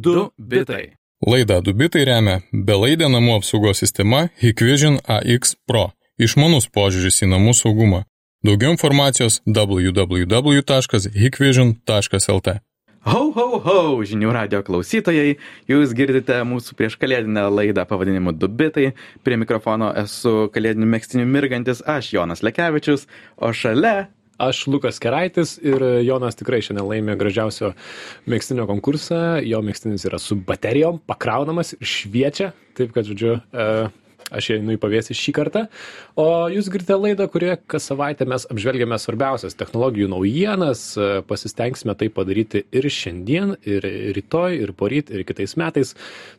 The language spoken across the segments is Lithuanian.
2 bitai. Laidą Dubitai remia belaidė namų apsaugos sistema Hikvision AX Pro. Išmanus požiūris į namų saugumą. Daugiau informacijos www.hikvision.lt. Ho, ho, ho, žinių radio klausytojai, jūs girdite mūsų prieškalėdinę laidą pavadinimu Dubitai. Prie mikrofono esu kalėdinių mėgstinių mirgantis aš, Jonas Lekevičius, o šalia Aš Lukas Keraitis ir Jonas tikrai šiandien laimė gražiausio mėgstinio konkursą. Jo mėgstinis yra su baterijom, pakraunamas ir šviečia. Taip kad, žodžiu, e, aš einu į pavėsį šį kartą. O jūs girdite laidą, kurioje kas savaitę mes apžvelgiame svarbiausias technologijų naujienas. E, pasistengsime tai padaryti ir šiandien, ir rytoj, ir poryt, ir kitais metais.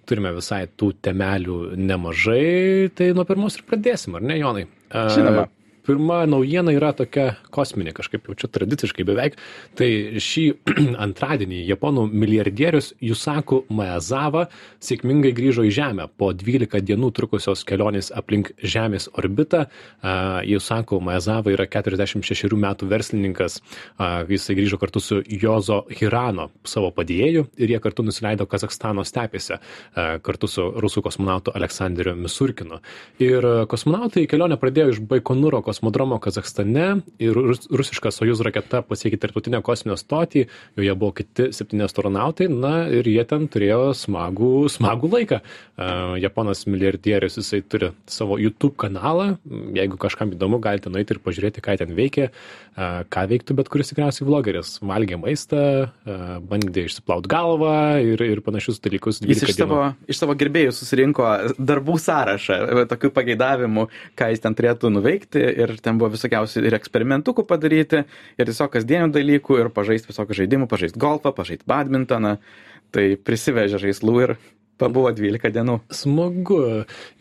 Turime visai tų temelių nemažai. Tai nuo pirmos ir pradėsim, ar ne, Jonai? E, Žinoma. Pirma naujiena yra tokia kosminė, kažkaip jau čia tradiciškai beveik. Tai šį antradienį japonų milijardierius Yusaku Maezawa sėkmingai grįžo į Žemę po 12 dienų trukusios kelionės aplink Žemės orbitą. Yusaku Maezawa yra 46 metų verslininkas. Jisai grįžo kartu su Jozo Hirano, savo padėjėju, ir jie kartu nusileido Kazakstano stepėse kartu su rusų kosmonautu Aleksandriu Misurkinu. Ir kosmonautai kelionę pradėjo iš Baikonūro kosmodromo Kazakstane ir rus, rusiška Sojuz raketa pasiekė tarptautinę kosminę stotį, joje buvo kiti septyni astronautai, na ir jie ten turėjo smagų, smagų laiką. Japonas milijardierius, jisai turi savo YouTube kanalą, jeigu kažkam įdomu, galite nueiti ir pažiūrėti, ką ten veikia, ką veiktų bet kuris tikriausiai vlogeris. Valgė maistą, bandė išsiplaut galvą ir, ir panašius dalykus. Jis iš 12 dienų. savo, iš savo gerbėjų susirinko darbų sąrašą, tokių pageidavimų, ką jis ten turėtų nuveikti ir ten buvo visokiausių ir eksperimentukų padaryti, ir tiesiog kasdienių dalykų, ir pažaisti visokių žaidimų, pažaisti golfą, pažaisti badmintoną. Tai prisivežė žaislų ir pabuvo 12 dienų. Smagu.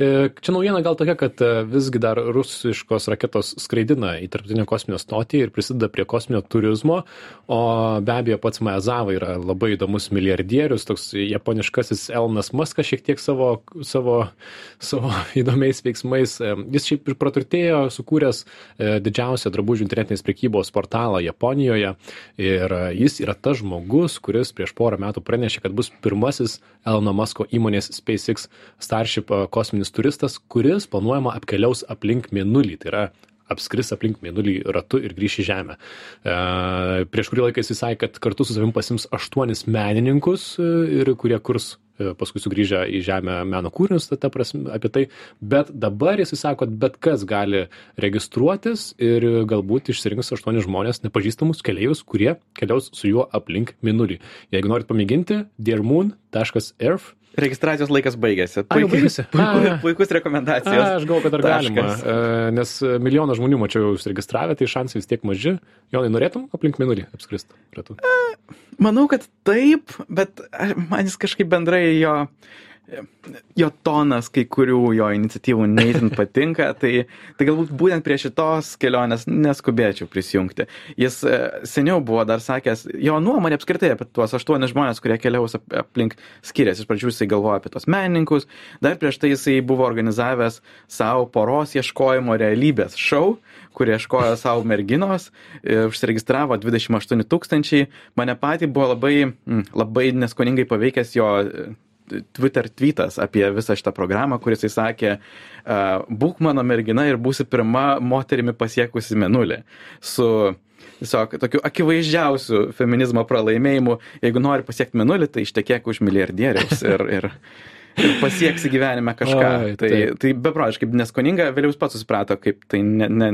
E, Čia naujiena gal tokia, kad e, visgi dar rusiškos raketos skraidina į tarptautinę kosminę stotį ir prisideda prie kosminio turizmo, o be abejo pats Maezava yra labai įdomus milijardierius, toks japoniškasis Elnas Muskas šiek tiek savo, savo, savo įdomiais veiksmais. E, Jis šiaip ir praturtėjo, sukūręs didžiausią drabužių internetinės prekybos portalą Japonijoje ir jis yra tas žmogus, kuris prieš porą metų pranešė, kad bus pirmasis Elono Musko įmonės SpaceX Starship kosminis turistas, kuris planuojama apkeliaus aplink Mėnulį. Tai yra apskris aplink Mėnulį ratu ir grįš į Žemę. E, prieš kurį laiką jis sakė, kad kartu su savim pasims aštuonis menininkus, e, ir kurie kurs e, paskui sugrįžę į Žemę meno kūrinius, ta, prasme, apie tai. Bet dabar jis sako, kad bet kas gali registruotis ir galbūt išsirinks aštuonis žmonės, nepažįstamus keliaivius, kurie keliaus su juo aplink Mėnulį. Jeigu norit pamėginti, dearmoon.earth Registracijos laikas baigėsi. Jau baigėsi? Puikus, A. puikus rekomendacijos. A, aš galvoju, kad dar galima, Taškas. e, nes milijoną žmonių mačiau užsiregistravę, tai šansai vis tiek maži. Jonai, norėtum aplink minulį apskristi? Manau, kad taip, bet man jis kažkaip bendrai jo, jo tonas kai kurių jo iniciatyvų neįtin patinka, tai, tai galbūt būtent prie šitos kelionės neskubėčiau prisijungti. Jis e, seniau buvo dar sakęs, jo nuomonė apskritai apie tuos aštuonis žmonės, kurie keliaus ap- aplink skiriasi. Iš pradžių jisai galvojo apie tos menininkus, dar prieš tai jisai buvo organizavęs savo poros ieškojimo realybės šou, kurie ieškojo savo merginos, e, užsiregistravo 28 tūkstančiai. Mane patį buvo labai, labai neskoningai paveikęs jo Twitter tweetas apie visą šitą programą, kuris jis sakė, uh, būk mano mergina ir būsi pirma moterimi pasiekusi menulį. Su tiesiog tokiu akivaizdžiausiu feminizmo pralaimėjimu, jeigu nori pasiekti menulį, tai ištekėk už milijardieriaus ir, ir, ir pasieksi gyvenime kažką. Oi, tai, taip. tai beprotiškai neskoninga, vėliau jis pats susiprato, kaip tai ne, ne,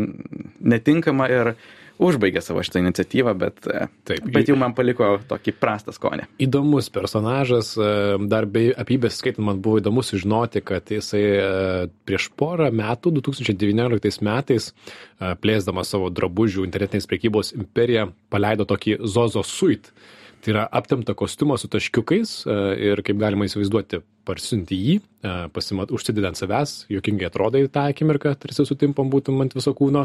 netinkama ir užbaigė savo šitą iniciatyvą, bet, e, Taip. bet jau man paliko tokį prastą skonį. Įdomus personažas, e, dar bei apybės skaitant man buvo įdomu sužinoti, kad jisai e, prieš porą metų, 2019 metais, plėsdamas savo drabužių internetinės prekybos imperiją, paleido tokį Zozo Suit. Tai yra aptemta kostiumą su taškiukais e, ir kaip galima įsivaizduoti, parsiunti jį, e, pasimat, užsidedi ant savęs, jokingai atrodai tą akimirką, tarsi sutimpam būtum ant viso kūno,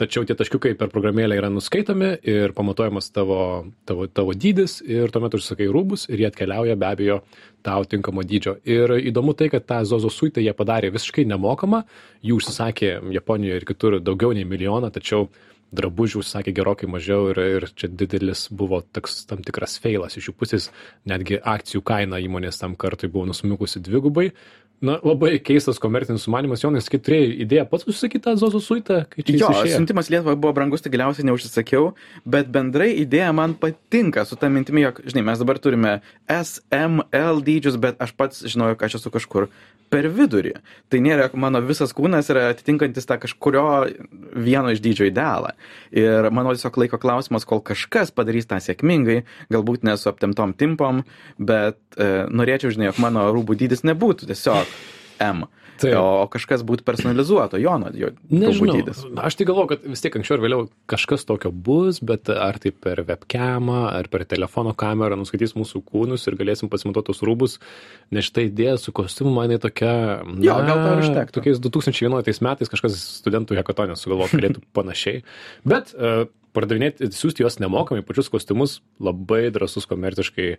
tačiau tie taškiukai per programėlę yra nuskaitomi ir pamatuojamas tavo, tavo, tavo dydis ir tuomet užsakai rūbus ir jie atkeliauja be abejo tau tinkamo dydžio. Ir įdomu tai, kad tą Zozo suitą jie padarė visiškai nemokamą, jų užsisakė Japonijoje ir kitur daugiau nei milijoną, tačiau drabužių užsakė gerokai mažiau ir, ir čia didelis buvo toks tam tikras feilas iš jų pusės, netgi akcijų kaina įmonės tam kartui buvo nusmukusi dvigubai, na labai keistas komercinis sumanymas jonai sakyk turėjai idėją pats užsisakyt tą zozo suitą kai čia Jo, siuntimas Lietuvai buvo brangus, tai galiausiai neužsisakiau, bet bendrai idėja man patinka su tą mintimi, jog, žinai, mes dabar turime SML dydžius, bet aš pats žinojau, kad aš esu kažkur per vidurį. Tai nėra, mano visas kūnas yra atitinkantis tą kažkurio vieno iš dydžio idealą. Ir manau tiesiog laiko klausimas, kol kažkas padarys tą sėkmingai, galbūt ne su aptemtom timpom, bet e, norėčiau, žinai, jog mano rūbų dydis nebūtų tiesiog M. Taip. O kažkas būtų personalizuoto, Jono, jo Nežinau, aš tai galvoju, kad vis tiek anksčiau ar vėliau kažkas tokio bus, bet ar tai per webcamą, ar per telefono kamerą nuskaitys mūsų kūnus ir galėsim pasimatuoti tos rūbus, nes štai idėja su kostiumu man jinai tokia... Jo, gal to ir užtektų. Tokiais 2011 metais kažkas studentų hekatonė sugalvojo, galėtų panašiai. Bet uh, pardavinėti, siūsti juos nemokamai, pačius kostiumus, labai drasus komerciškai e,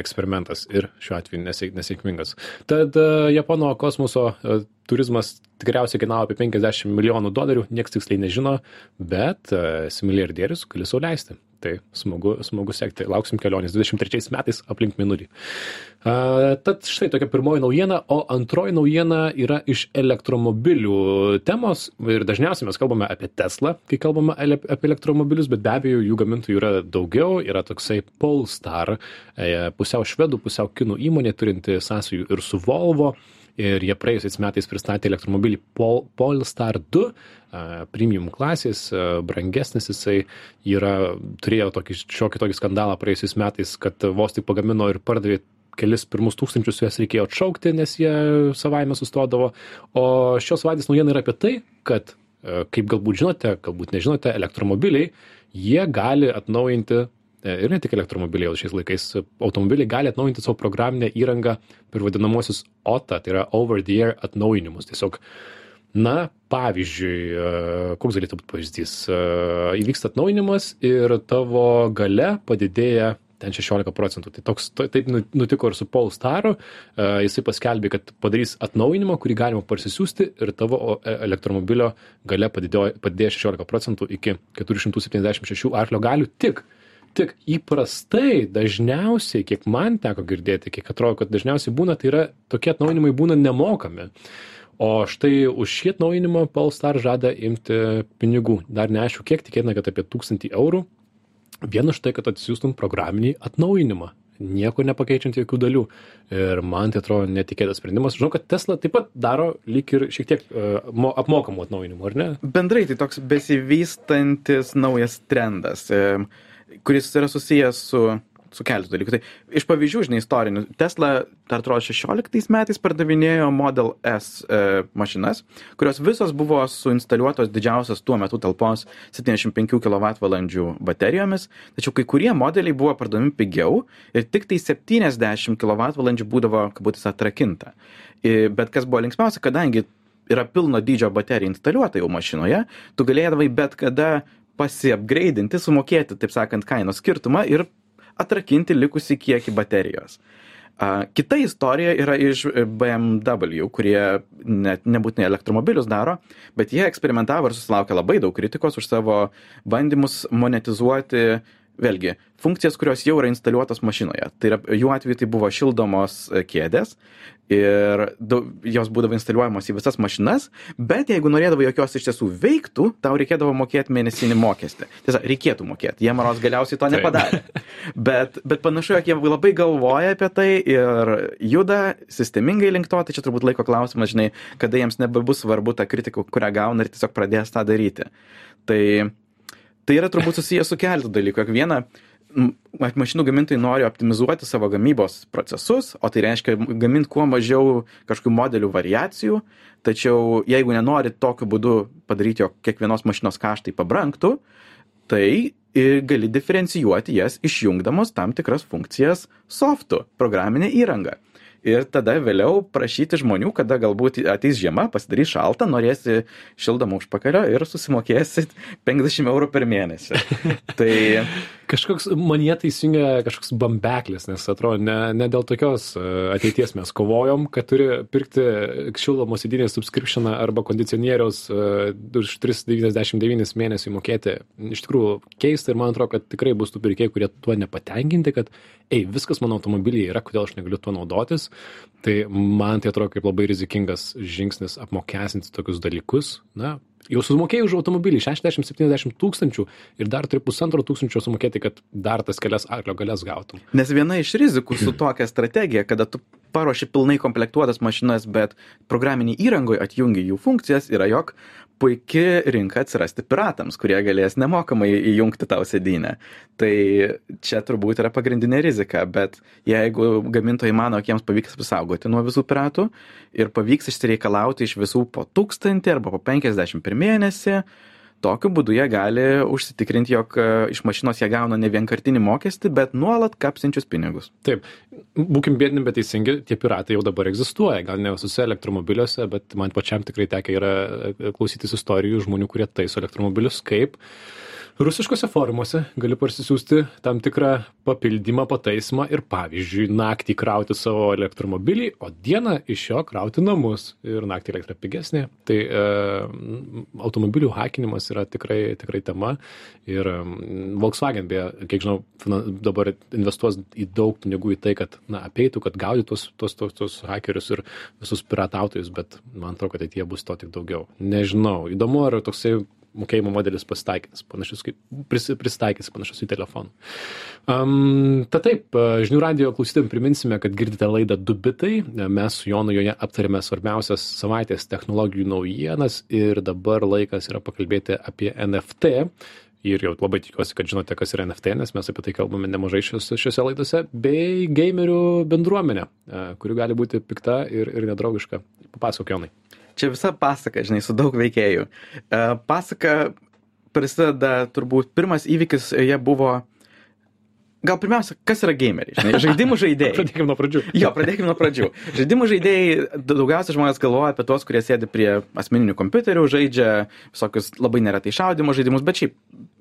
eksperimentas ir šiuo atveju nesėk, nesėkmingas. Tad e, Japono kosmoso e, turizmas tikriausiai kainavo apie 50 milijonų dolerių, niekas tiksliai nežino, bet e, esi milijardierius, gali sau leisti. Tai smagu, smagu sekti. Lauksim kelionės 23 metais aplink Minulį. Uh, tad štai tokia pirmoji naujiena, o antroji naujiena yra iš elektromobilių temos. Ir dažniausiai mes kalbame apie Tesla, kai kalbame apie elektromobilius, bet be abejo jų gamintojų yra daugiau. Yra toksai Polestar, e, pusiau švedų, pusiau kinų įmonė, turinti sąsajų ir su Volvo. Ir jie praėjusiais metais pristatė elektromobilį Pol, Polestar 2, a, premium klasės, brangesnis jisai yra, turėjo tokį šiokį tokį skandalą praėjusiais metais, kad vos tik pagamino ir pardavė kelis pirmus tūkstančius juos reikėjo atšaukti, nes jie savaime sustodavo. O šios savaitės naujiena yra apie tai, kad, kaip galbūt žinote, galbūt nežinote, elektromobiliai, jie gali atnaujinti ir ne tik elektromobiliai, jau šiais laikais automobiliai gali atnaujinti savo programinę įrangą per vadinamosius OTA, tai yra over the air atnaujinimus. Tiesiog, na, pavyzdžiui, e, koks galėtų būti pavyzdys, E, įvyksta atnaujinimas ir tavo gale padidėja ten 16 procentų. Tai toks, to- taip nu- nutiko ir su Polestaru. E, Jisai paskelbė, kad padarys atnaujinimą, kurį galima parsisiųsti ir tavo e, elektromobilio gale padidėjo, padidėjo 16 procentų iki 476 arklio galių tik. Tik įprastai, dažniausiai, kiek man teko girdėti, kiek atrodo, kad dažniausiai būna, tai yra tokie atnaujinimai būna nemokami. O štai už šį atnaujinimą Polestar žada imti pinigų. Dar neaišku, kiek tikėtina, kad apie 1000 eurų. Vien už tai, kad atsiųstum programinį atnaujinimą. Nieko nepakeičiant jokių dalių. Ir man tai atrodo netikėtas sprendimas. Žinau, kad Tesla taip pat daro lyg ir šiek tiek uh, mo- apmokamų atnaujinimų, ar ne? Bendrai tai toks besivystantis naujas trendas, e, kuris yra susijęs su, su keletu dalykų. Tai iš pavyzdžių, žinai, istorinių, Tesla, dar atrodo, 16 metais pardavinėjo Model S e, mašinas, kurios visos buvo suinstaliuotos didžiausios tuo metu talpos 75 kWh baterijomis, tačiau kai kurie modeliai buvo parduodami pigiau ir tik tai 70 kWh būdavo, kabutės, atrakinta. E, Bet kas buvo linksmiausia, kadangi yra pilno dydžio baterija instaliuota jau mašinoje, tu galėdavai bet kada pasiapgreidinti, sumokėti, taip sakant, kainos skirtumą ir atrakinti likusį kiekį baterijos. Kita istorija yra iš BMW, kurie net nebūtinai elektromobilius daro, bet jie eksperimentavo ir susilaukė labai daug kritikos už savo bandymus monetizuoti vėlgi funkcijas, kurios jau yra instaliuotos mašinoje. Tai yra, jų atveju tai buvo šildomos e, kėdės ir dau- jos būdavo instaliuojamos į visas mašinas, bet jeigu norėdavo, jog jos iš tiesų veiktų, tau reikėdavo mokėti mėnesinį mokestį. Tiesa, reikėtų mokėti. Jie maros galiausiai to nepadarė. Bet, bet panašu, jog jie labai galvoja apie tai ir juda sistemingai link to, tai čia turbūt laiko klausimas, žinai, kada jiems nebebus svarbu ta kritika, kurią gauna ir tiesiog pradės tą daryti. Tai tai yra turbūt susijęs su keletu dalykų. Viena, mašinų gamintojai nori optimizuoti savo gamybos procesus, o tai reiškia gaminti kuo mažiau kažkokių modelių variacijų, tačiau jeigu nenori tokiu būdu padaryti, jog kiekvienos mašinos kaštai pabranktų, tai gali diferencijuoti jas išjungdamos tam tikras funkcijas softu, programinė įranga. Ir tada vėliau prašyti žmonių, kada galbūt ateis žiema, pasidarys šalta, norėsi šildomą užpakalio ir susimokėsi 50 eurų per mėnesį. tai kažkoks manyje tai įsijungia kažkoks bambeklis, nes atrodo, ne, ne dėl tokios e, ateities mes kovojom, kad turi pirkti šildomos įdinės subscriptioną arba kondicionieriaus uh, už 399 mėnesių mokėti. Iš tikrųjų keista ir man atrodo, kad tikrai bus tų pirkėjų, kurie tuo nepatenkinti, kad, ei, viskas mano automobilyje yra, kodėl aš negaliu tuo naudotis. Tai man tai atrodo kaip labai rizikingas žingsnis apmokestinti tokius dalykus. Na, jau sumokėjai už automobilį 60-70 tūkstančių ir dar turi pusantro tūkstančio sumokėti, kad dar tas kelias arklio galės gautum. Nes viena iš rizikų su tokia strategija, kada tu paruoši pilnai komplektuotas mašinas, bet programinį įrangoje atjungi jų funkcijas, yra jog puikia rinka atsirasti piratams, kurie galės nemokamai įjungti tau sėdynę. Tai čia turbūt yra pagrindinė rizika, bet jeigu gamintojai mano, kad jiems pavyks apsaugoti nuo visų piratų ir pavyks išsireikalauti iš visų po tūkstantį arba po penkiasdešimt per mėnesį, tokiu būdu jie gali užsitikrinti, jog e, iš mašinos jie gauna ne vienkartinį mokestį, bet nuolat kapsinčius pinigus. Taip, būkim bėdini, bet teisingi, tie piratai jau dabar egzistuoja, gal ne visose elektromobiliuose, bet man pačiam tikrai tekia yra e, klausytis istorijų žmonių, kurie taiso elektromobilius, kaip rusiškuose forumuose gali parsisiųsti tam tikrą papildymą pataisymą ir pavyzdžiui naktį krauti savo elektromobilį o dieną iš jo krauti namus. Ir naktį elektra pigesnė. Tai e, automobilių hakinimas yra tikrai tikrai tema. Ir volkswagen beje kiek žinau dabar investuos į daug pinigų į tai kad na apeitų kad gaudytų tuos tuos tuos tuos hakerius ir visus piratautojus bet man atrodo kad ateityje bus to tik daugiau. Nežinau. Įdomu ar toksai mokėjimo modelis pasitaikys, panašus kaip pris, prisitaikys panašus į telefoną. Um, ta taip, žinių radio klausytėm priminsime, kad girdite laidą Dubitai. Mes su Jonu joje aptarėme svarbiausias savaitės technologijų naujienas ir dabar laikas yra pakalbėti apie NFT. Ir jau labai tikiuosi, kad žinote, kas yra NFT, nes mes apie tai kalbame nemažai šios, šiose laidose, bei gamerių bendruomenė, kuri gali būti pikta ir, ir nedraugiška. Papasakok, Jonai čia visa pasaka, žinai, su daug veikėjų. E, pasaka prasideda turbūt pirmas įvykis, jie buvo Gal pirmiausia, kas yra gameriai? Žinai, žaidimų žaidėjai. pradėkime nuo pradžių. Jo, pradėkime nuo pradžių. Žaidimų žaidėjai, daugiausia žmonės galvoja apie tuos, kurie sėdi prie asmeninių kompiuterių, žaidžia visokius labai neretai šaudimo žaidimus, bet šiaip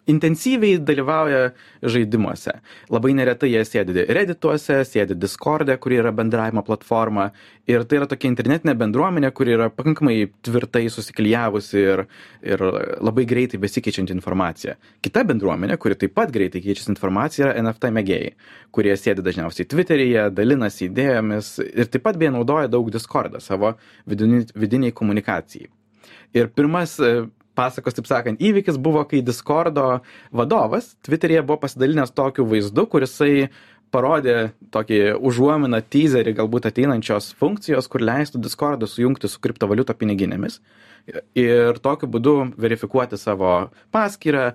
intensyviai dalyvauja žaidimuose. Labai neretai jie sėdi Reddituose, sėdi Discord'e, kuri yra bendravimo platforma. Ir tai yra tokia internetinė bendruomenė, kuri yra pakankamai tvirtai susiklyjavusi ir, ir labai greitai besikeičianti informacija. Kita bendruomenė, kuri taip pat greitai keičiasi informacija, yra NFT mėgėjai, kurie sėdi dažniausiai Twitteryje, dalinasi idėjomis ir taip pat beje naudoja daug Discord'ą savo vidiniai komunikacijai. Ir pirmas pasakos, taip sakant, įvykis buvo, kai Discordo vadovas Twitter'yje buvo pasidalinęs tokiu vaizdu, kurisai parodė tokį užuominą teaserį galbūt ateinančios funkcijos, kur leistų Discordą sujungti su kriptovaliuto piniginėmis ir tokiu būdu verifikuoti savo paskyrą,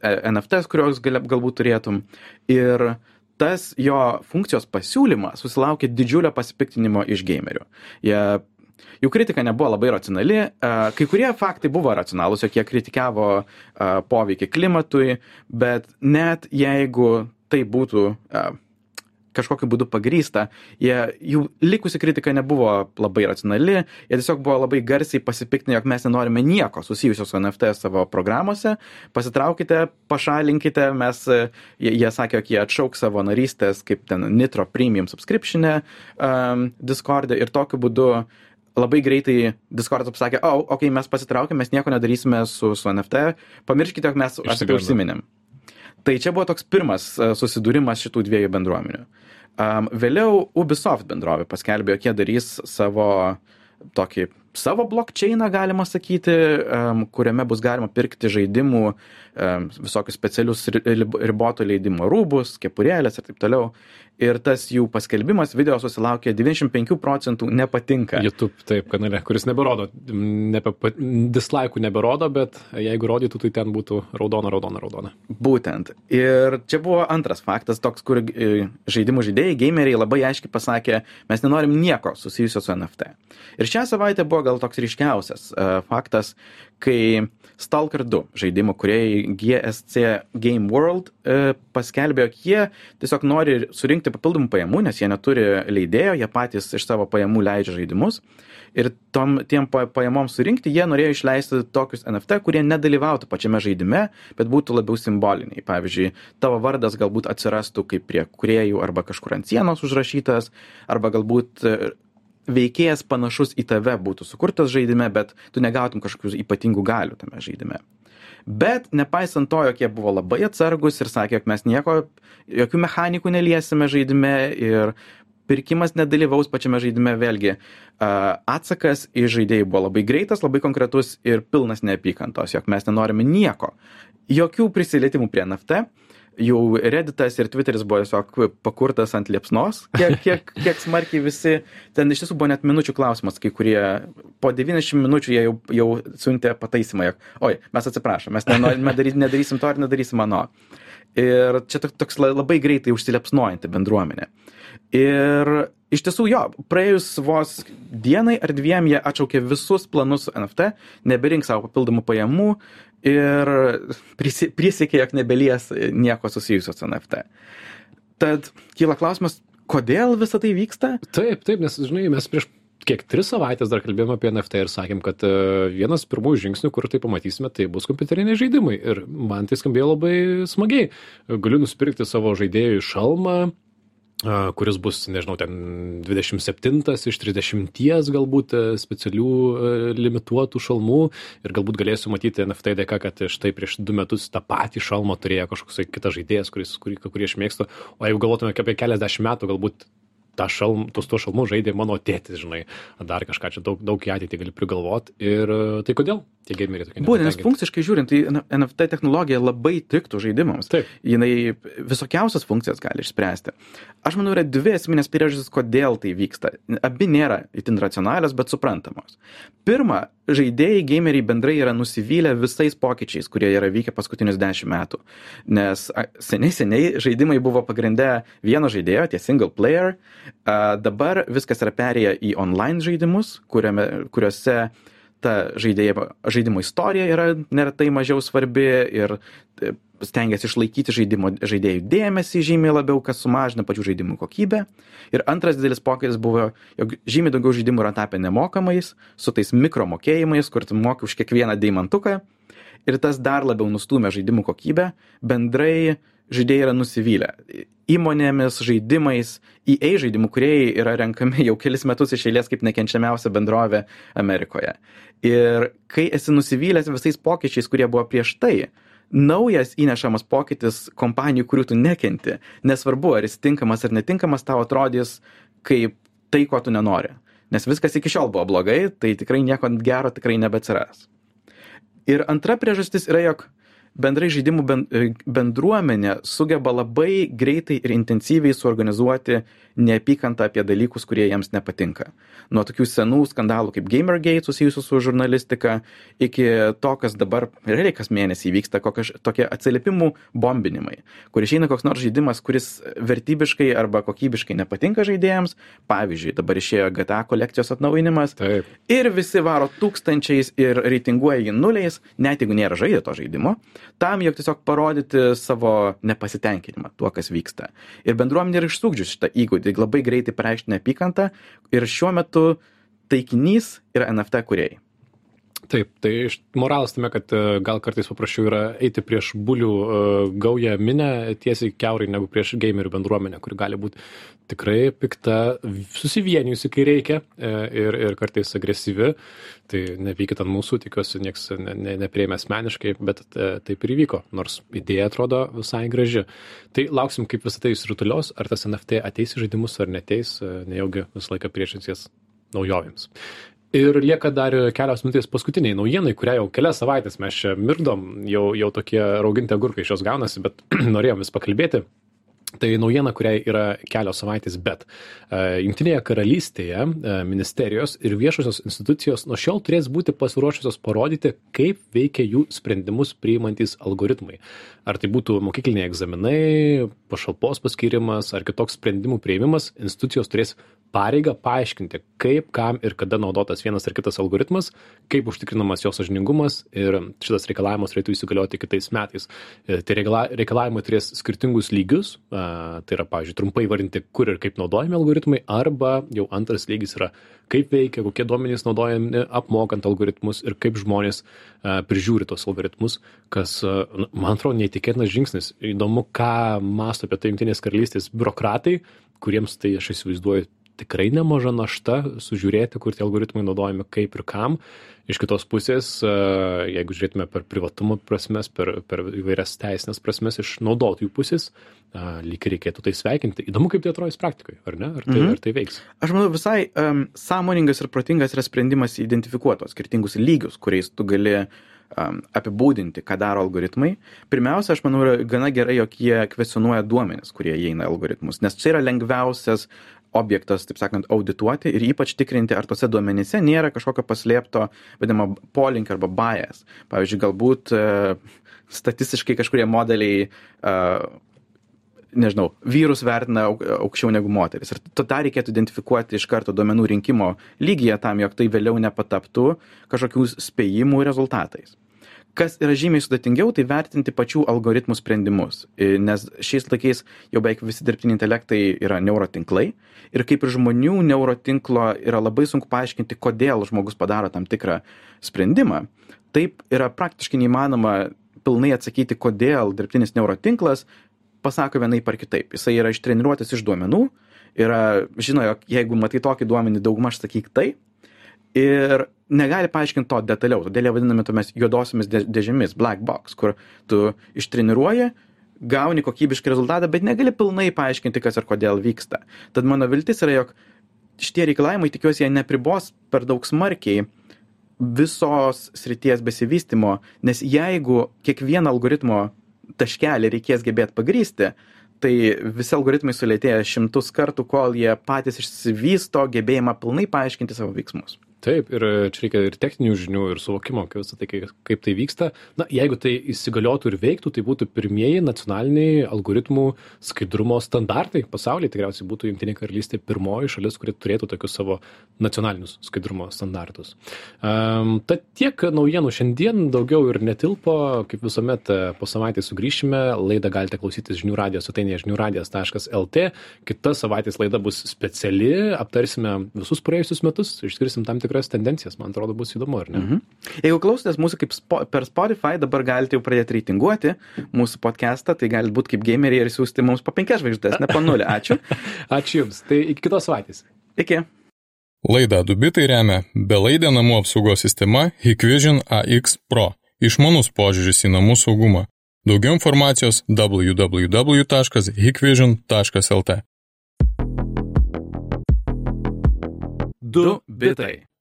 e, NFTs, kurios galbūt turėtum. Ir tas jo funkcijos pasiūlymas susilaukė didžiulio pasipiktinimo iš gamerių. Jie jų kritika nebuvo labai racionali. Kai kurie faktai buvo racionalūs, jog jie kritikavo poveikį klimatui, bet net jeigu tai būtų kažkokiu būdu pagrysta, jie, jų likusi kritika nebuvo labai racionali, jie tiesiog buvo labai garsiai pasipiktinę, jog mes nenorime nieko susijusio su NFT savo programuose, pasitraukite, pašalinkite, mes, jie, jie sakė, jog jie atšauks savo narystės kaip ten Nitro Premium subscription um, Discord'e ir tokiu būdu uh, labai greitai Discordas pasakė, o, oh, okei, okay, mes pasitraukėm, mes nieko nedarysime su, su NFT, pamirškite, jog mes apie tai užsiminėm. Tai čia buvo toks pirmas e, susidūrimas šitų dviejų bendruomenių. Um, vėliau Ubisoft bendrovė paskelbė, jog jie darys savo tokį savo blokčeiną, galima sakyti, um, kuriame bus galima pirkti žaidimų, um, visokius specialius riboto leidimo rūbus, kepurėlės ir taip toliau ir tas jų paskelbimas video susilaukė 95 procentų nepatinka. YouTube taip kanale, kuris neberodo, nebe, dislaikų neberodo, bet jeigu rodytų, tai ten būtų raudona, raudona, raudona. Būtent. Ir čia buvo antras faktas, toks, kur e, žaidimų žaidėjai, gameriai labai aiškiai pasakė, mes nenorim nieko susijusio su NFT. Ir šią savaitę buvo gal toks ryškiausias uh, faktas, kai Stalker 2 žaidimo kuriejai GSC Game World e, paskelbė, jog jie tiesiog nori surinkti papildomų pajamų, nes jie neturi leidėjo, jie patys iš savo pajamų leidžia žaidimus. Ir tom, tiem pa- pajamom surinkti jie norėjo išleisti tokius NFT, kurie nedalyvautų pačiame žaidime, bet būtų labiau simboliniai. Pavyzdžiui, tavo vardas galbūt atsirastų kaip prie kuriejų arba kažkur ant sienos užrašytas, arba galbūt e, veikėjas panašus į tave būtų sukurtas žaidime, bet tu negautum kažkokių ypatingų galių tame žaidime. Bet nepaisant to, jog jie buvo labai atsargus ir sakė, jog mes nieko, jokių mechanikų neliesime žaidime ir pirkimas nedalyvaus pačiame žaidime, vėlgi atsakas į žaidėjų buvo labai greitas, labai konkretus ir pilnas neapykantos, jog mes nenorime nieko, jokių prisilietimų prie NFT, jau Redditas ir Twitteris buvo tiesiog pakurtas ant liepsnos, kiek, kiek, kiek smarkiai visi, ten iš tiesų buvo net minučių klausimas, kai kurie po 90 minučių jie jau, jau siuntė pataisimą, jog, oi, mes atsiprašom, mes nenorime daryti, nedarysim to ir nedarysim mano. Ir čia tok- toks la- labai greitai užsilepsnojanti bendruomenė. Ir iš tiesų jo, praėjus vos dienai ar dviem jie atšaukė visus planus su NFT, neberink savo papildomų pajamų ir prisi- prisiekė, jog nebelies nieko susijusio su NFT. Tad kyla klausimas, kodėl visa tai vyksta? Taip, taip, nes, žinai, mes prieš kiek tris savaitės dar kalbėjome apie NFT ir sakėm, kad e, vienas pirmųjų žingsnių, kur tai pamatysime, tai bus kompiuteriniai žaidimai. Ir man tai skambėjo labai smagiai. Galiu nusipirkti savo žaidėjui šalmą, kuris bus, nežinau, ten 27 iš 30 galbūt e, specialių e, limituotų šalmų ir galbūt galėsiu matyti NFT dėka, kad štai prieš du metus tą patį šalmą turėjo kažkoks kitas žaidėjas, kuris, kurį, kurį aš mėgstu. O jeigu galvotume apie keliasdešimt metų, galbūt tą šalm, tos tuos šalmus žaidė mano tėtis, žinai, dar kažką čia daug, daug į ateitį gali prigalvot. Ir e, tai kodėl tie gameriai tokie Būtent, nes funkciškai žiūrint, tai NFT technologija labai tiktų žaidimams. Taip. Jinai visokiausias funkcijas gali išspręsti. Aš manau, yra dvi esminės priežastys, kodėl tai vyksta. Abi nėra itin racionalios, bet suprantamos. Pirma, žaidėjai, gameriai bendrai yra nusivylę visais pokyčiais, kurie yra vykę paskutinius dešimt metų. Nes seniai, seniai žaidimai buvo pagrindę vieno žaidėjo, tie single player. Dabar viskas yra perėję į online žaidimus, kuriame, kuriuose ta žaidėjo, žaidimo istorija yra neretai mažiau svarbi ir e, stengiasi išlaikyti žaidimo, žaidėjų dėmesį žymiai labiau, kas sumažina pačių žaidimų kokybę. Ir antras didelis pokytis buvo, jog žymiai daugiau žaidimų yra tapę nemokamais, su tais mikromokėjimais, kur tu moki už kiekvieną deimantuką. Ir tas dar labiau nustumia žaidimų kokybę. Bendrai žaidėjai yra nusivylę. Įmonėmis, žaidimais, EA žaidimų kuriejai yra renkami jau kelis metus iš eilės kaip nekenčiamiausia bendrovė Amerikoje. Ir kai esi nusivylęs visais pokyčiais, kurie buvo prieš tai, naujas įnešamas pokytis kompanijų, kurių tu nekenti, nesvarbu, ar jis tinkamas ar netinkamas, tau atrodys kaip tai, ko tu nenori. Nes viskas iki šiol buvo blogai, tai tikrai nieko gero tikrai nebeatsiras. Ir antra priežastis yra, jog bendrai žaidimų e, bendruomenė sugeba labai greitai ir intensyviai suorganizuoti neapykantą apie dalykus, kurie jiems nepatinka. Nuo tokių senų skandalų kaip Gamergate susijusių su žurnalistika, iki to, kas dabar realiai kas mėnesį vyksta, kokie, tokie atsiliepimų bombinimai, kur išeina koks nors žaidimas, kuris vertybiškai arba kokybiškai nepatinka žaidėjams. Pavyzdžiui, dabar išėjo GTA kolekcijos atnaujinimas. Taip. Ir visi varo tūkstančiais ir reitinguoja jį nuliais, net jeigu nėra žaidę to žaidimo, tam, jog tiesiog parodyti savo nepasitenkinimą tuo, kas vyksta. Ir bendruomenė yra išsūkdžius šitą įgūdį, labai greitai pareikšti neapykantą ir šiuo metu taikinys yra NFT kuriejai. Taip, tai moralas tame, kad e, gal kartais paprasčiau yra eiti prieš bulių e, gaują minę tiesiai keurai negu prieš gamerių bendruomenę, kuri gali būti tikrai pikta, susivienijusi, kai reikia e, ir, ir kartais agresyvi. Tai nepykit ant mūsų, tikiuosi, nieks ne, ne, neprieimė asmeniškai, bet taip ir įvyko, nors idėja atrodo visai graži. Tai lauksim, kaip visą tai įsirutulios, ar tas NFT ateis į žaidimus ar neteis, nejaugi visą laiką priešinsies naujovėms. Ir lieka dar kelios minutės paskutiniai naujienai, kurią jau kelias savaitės mes čia mirdom, jau, jau tokie rauginti agurkai iš jos gaunasi, bet norėjom vis pakalbėti. Tai naujiena, kuriai yra kelios savaitės, bet uh, Junktinėje karalystėje uh, ministerijos ir viešosios institucijos nuo šiol turės būti pasiruošusios parodyti, kaip veikia jų sprendimus priimantis algoritmai. Ar tai būtų mokykliniai egzaminai, pašalpos paskirimas ar kitoks sprendimų prieimimas, institucijos turės pareigą paaiškinti, kaip, kam ir kada naudotas vienas ar kitas algoritmas, kaip užtikrinamas jo sažiningumas ir šitas reikalavimas turėtų įsigalioti kitais metais. Tai reikalavimai turės skirtingus lygius, tai yra, pavyzdžiui, trumpai vardinti, kur ir kaip naudojami algoritmai, arba jau antras lygis yra, kaip veikia, kokie duomenys naudojami apmokant algoritmus ir kaip žmonės prižiūri tos algoritmus, kas, man atrodo, neįtikėtinas žingsnis. Įdomu, ką masto apie tai Junktinės karalystės biurokratai, kuriems tai aš įsivaizduoju tikrai nemaža našta sužiūrėti, kur tie algoritmai naudojami, kaip ir kam. Iš kitos pusės, jeigu žiūrėtume per privatumo prasmes, per, per įvairias teisinės prasmes iš naudotojų pusės, lyg reikėtų tai sveikinti. Įdomu, kaip tai atrodys praktikoje, ar ne? Ar tai, mhm. ar tai veiks? Aš manau, visai um, sąmoningas ir protingas yra sprendimas identifikuotos skirtingus lygius, kuriais tu gali um, apibūdinti, ką daro algoritmai. Pirmiausia, aš manau, yra gana gerai, jog jie kvesionuoja duomenis, kurie įeina algoritmus, nes čia yra lengviausias objektas, taip sakant, audituoti ir ypač tikrinti, ar tose duomenyse nėra kažkokio paslėpto, vadinamo, polinkio arba bias. Pavyzdžiui, galbūt uh, statistiškai kažkurie modeliai, uh, nežinau, vyrus vertina aukščiau negu moteris. Ir tą reikėtų identifikuoti iš karto duomenų rinkimo lygyje tam, jog tai vėliau nepataptų kažkokių spėjimų rezultatais kas yra žymiai sudėtingiau, tai vertinti pačių algoritmų sprendimus, nes šiais laikais jau beveik visi dirbtiniai intelektai yra neurotinklai ir kaip ir žmonių neurotinklo yra labai sunku paaiškinti, kodėl žmogus padaro tam tikrą sprendimą. Taip yra praktiškai neįmanoma pilnai atsakyti, kodėl dirbtinis neurotinklas pasako vienai par kitaip. Jisai yra ištreniruotas iš duomenų, yra, žino, jog jeigu matai tokį duomenį, daugmaž sakyk tai, ir negali paaiškinti to detaliau, todėl jie vadinami tomis juodosiamis dėžėmis, black box, kur tu ištreniruoji, gauni kokybišką rezultatą, bet negali pilnai paaiškinti, kas ir kodėl vyksta. Tad mano viltis yra, jog šitie reikalavimai, tikiuosi, jie nepribos per daug smarkiai visos srities besivystimo, nes jeigu kiekvieną algoritmo taškelį reikės gebėti pagrysti, tai visi algoritmai sulėtėja šimtus kartų, kol jie patys išsivysto gebėjimą pilnai paaiškinti savo veiksmus. Taip, ir čia reikia ir techninių žinių, ir suvokimo, kaip, tai, kaip tai vyksta. Na, jeigu tai įsigaliotų ir veiktų, tai būtų pirmieji nacionaliniai algoritmų skaidrumo standartai pasaulyje. Tikriausiai būtų Junktinė karalystė pirmoji šalis, kuri turėtų tokius savo nacionalinius skaidrumo standartus. Um, tad tiek naujienų šiandien, daugiau ir netilpo. Kaip visuomet po savaitės sugrįšime. Laidą galite klausytis žinių radijos svetainėje žiniųradijas.lt. Kita savaitės laida bus speciali, aptarsime visus praėjusius metus, išskirsim tam tikrą tikras tendencijas, man atrodo, bus įdomu, ar ne? Mhm. Jeigu klausotės mūsų kaip spo, per Spotify, dabar galite jau pradėti reitinguoti mūsų podcastą, tai gali būti kaip gameriai ir siūsti mums po penkias žvaigždės, ne po nulį. Ačiū. Ačiū Jums. Tai iki kitos savaitės. Iki. Laidą Dubitai remia belaidė namų apsaugos sistema Hikvision AX Pro. Išmanus požiūris į namų saugumą. Daugiau informacijos www.hikvision.lt. Du bitai.